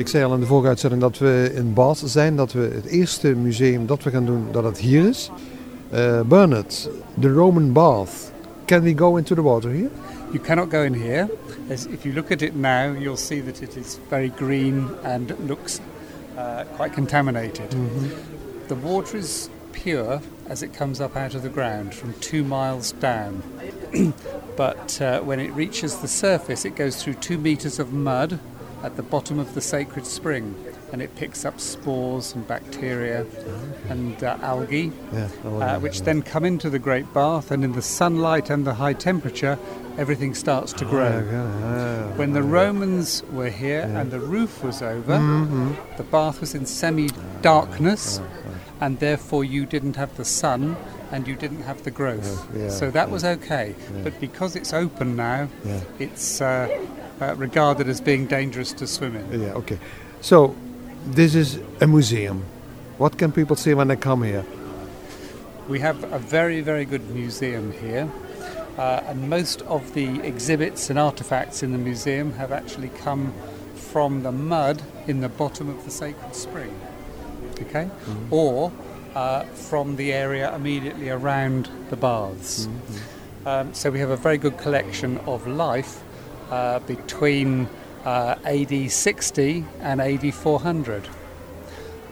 Ik zei al in de vorige uitzending dat we in Bath zijn, dat we het eerste museum dat we gaan doen, dat het hier is. Uh, Bernard, the Roman bath. Can we go into the water here? You cannot go in here. As if you look at it now, you'll see that it is very green and looks uh, quite contaminated. Mm-hmm. The water is pure as it comes up out of the ground from two miles down. but uh, when it reaches the surface, it goes through two meters of mud at the bottom of the sacred spring and it picks up spores and bacteria and uh, algae, yeah, uh, which then come into the Great Bath, and in the sunlight and the high temperature, everything starts to grow. When the Romans were here and the roof was over, mm-hmm. the bath was in semi darkness, and therefore you didn't have the sun and you didn't have the growth. Yeah, yeah, so that yeah. was okay. But because it's open now, it's uh, uh, regarded as being dangerous to swim in. Yeah, okay. So this is a museum. What can people see when they come here? We have a very, very good museum here. Uh, and most of the exhibits and artifacts in the museum have actually come from the mud in the bottom of the sacred spring, okay, mm-hmm. or uh, from the area immediately around the baths. Mm-hmm. Um, so we have a very good collection of life uh, between uh, AD 60 and AD 400.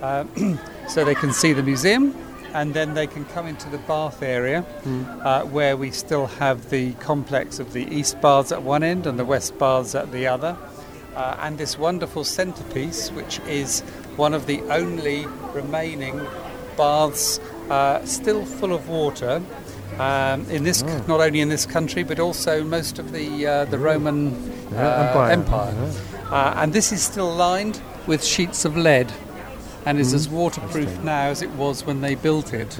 Uh, so they can see the museum and then they can come into the bath area mm. uh, where we still have the complex of the east baths at one end and the west baths at the other. Uh, and this wonderful centerpiece, which is one of the only remaining baths uh, still full of water. Um, in this, oh. not only in this country, but also most of the uh, the Roman uh, Empire. Empire. Uh, and this is still lined with sheets of lead and is mm. as waterproof now as it was when they built it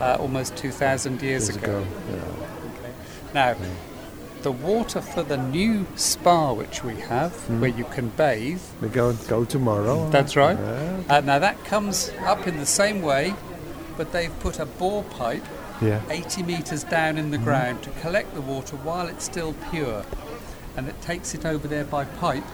uh, almost 2,000 years, years, ago. ago. Yeah. Okay. Now, yeah. the water for the new spa which we have, mm. where you can bathe. We go, go tomorrow. That's right. Yeah. Uh, now, that comes up in the same way, but they've put a bore pipe yeah. 80 metres down in the mm. ground to collect the water while it's still pure and it takes it over there by pipe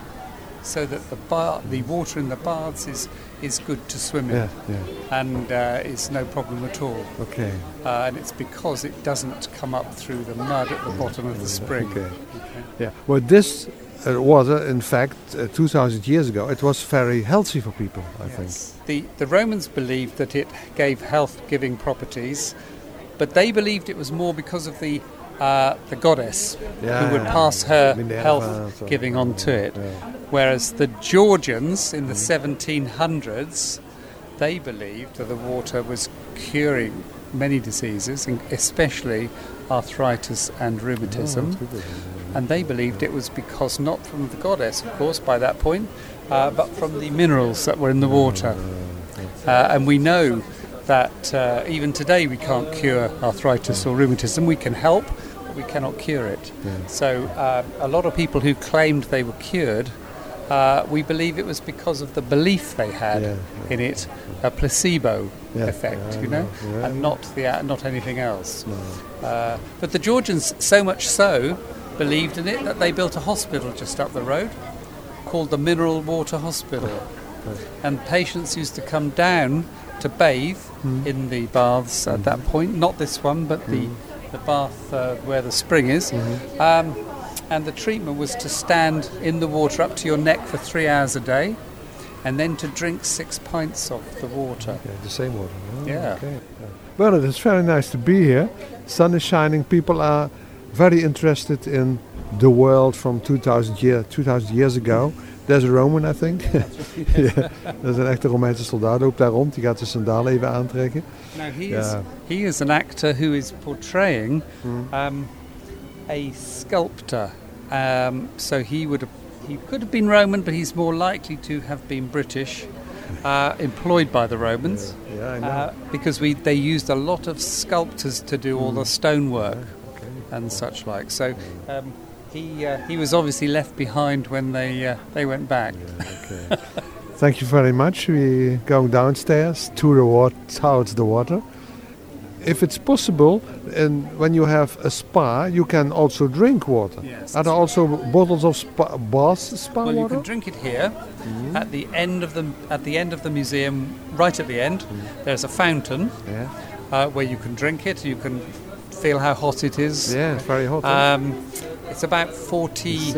so that the bar, the water in the baths is, is good to swim in, yeah, yeah. and uh, it's no problem at all. Okay. Uh, and it's because it doesn't come up through the mud at the bottom of the spring. Okay. okay. Yeah. Well, this uh, water, in fact, uh, 2,000 years ago, it was very healthy for people. I yes. think. The the Romans believed that it gave health-giving properties, but they believed it was more because of the uh, the goddess yeah, who would pass her health giving on to it. Yeah. Whereas the Georgians in the mm. 1700s, they believed that the water was curing many diseases, especially arthritis and rheumatism. Oh, and they believed it was because not from the goddess, of course, by that point, uh, but from the minerals that were in the water. Uh, and we know that uh, even today we can't cure arthritis or rheumatism. We can help, but we cannot cure it. Yeah. So uh, a lot of people who claimed they were cured, uh, we believe it was because of the belief they had yeah, yeah. in it, a placebo effect, you know, and not the not anything else. No. Uh, but the Georgians, so much so, believed in it that they built a hospital just up the road called the Mineral Water Hospital, and patients used to come down to bathe mm. in the baths at mm. that point. Not this one, but mm. the the bath uh, where the spring is. Mm-hmm. Um, and the treatment was to stand in the water up to your neck for three hours a day and then to drink six pints of the water. Okay, the same water. Oh, yeah. Okay. Well, it's very nice to be here. Sun is shining. People are very interested in the world from 2000, year, 2000 years ago. There's a Roman, I think. ja, dat is een echte Romeinse soldaat. Loopt daar rond. Die gaat de sandalen even aantrekken. Now he is he is an actor who is portraying mm. um, a sculptor. Um, so he would have, he could have been Roman, but he's more likely to have been British. Uh, employed by the Romans, yeah, yeah I know. Uh, because we they used a lot of sculptors to do all the stonework yeah, okay. and such like. So um, he uh, he was obviously left behind when they uh, they went back. Yeah, okay. Thank you very much. We're going downstairs to the water, towards the water. if it's possible, and when you have a spa, you can also drink water. Yes. Are there also bottles of spa, Bath spa well, water? you can drink it here mm. at the end of the at the end of the museum. Right at the end, mm. there's a fountain yeah. uh, where you can drink it. You can feel how hot it is. Yeah, it's very hot. Um, it's about 40,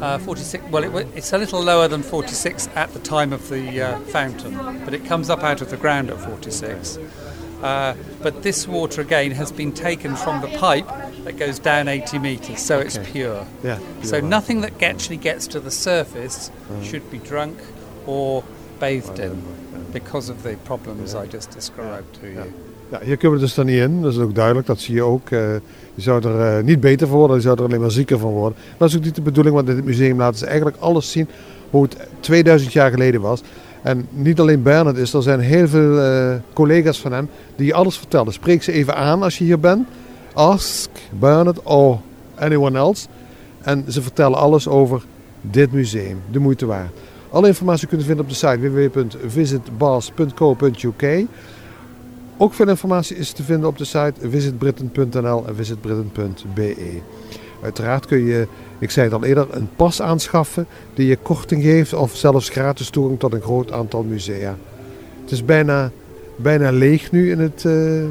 uh, 46. Well, it, it's a little lower than 46 at the time of the uh, fountain, but it comes up out of the ground at 46. Uh, but this water again has been taken from the pipe that goes down 80 metres, so okay. it's pure. Yeah. So right. nothing that actually gets to the surface mm. should be drunk or bathed in because of the problems I just described to you. Ja, hier kunnen we dus dan niet in. Dat is ook duidelijk. Dat zie je ook. Uh, je zou er uh, niet beter voor worden. Je zou er alleen maar zieker van worden. Dat is ook niet de bedoeling. Want in het museum laten ze eigenlijk alles zien hoe het 2000 jaar geleden was. En niet alleen Bernard is, er zijn heel veel uh, collega's van hem die alles vertellen. Spreek ze even aan als je hier bent. Ask Bernard or anyone else. En ze vertellen alles over dit museum. De moeite waard. Alle informatie kunt u vinden op de site www.visitbas.co.uk. Ook veel informatie is te vinden op de site visitbritain.nl en visitbritain.be. Uiteraard kun je, ik zei het al eerder, een pas aanschaffen die je korting geeft of zelfs gratis toegang tot een groot aantal musea. Het is bijna, bijna leeg nu in het uh,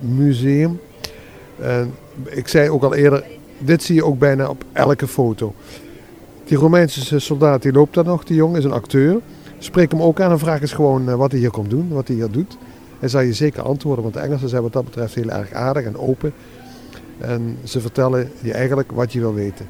Museum. En ik zei ook al eerder, dit zie je ook bijna op elke foto. Die Romeinse soldaat die loopt daar nog, die jongen is een acteur. Spreek hem ook aan en vraag eens gewoon eh, wat hij hier komt doen, wat hij hier doet. Hij zal je zeker antwoorden, want de Engelsen zijn wat dat betreft heel erg aardig en open. En ze vertellen je eigenlijk wat je wil weten.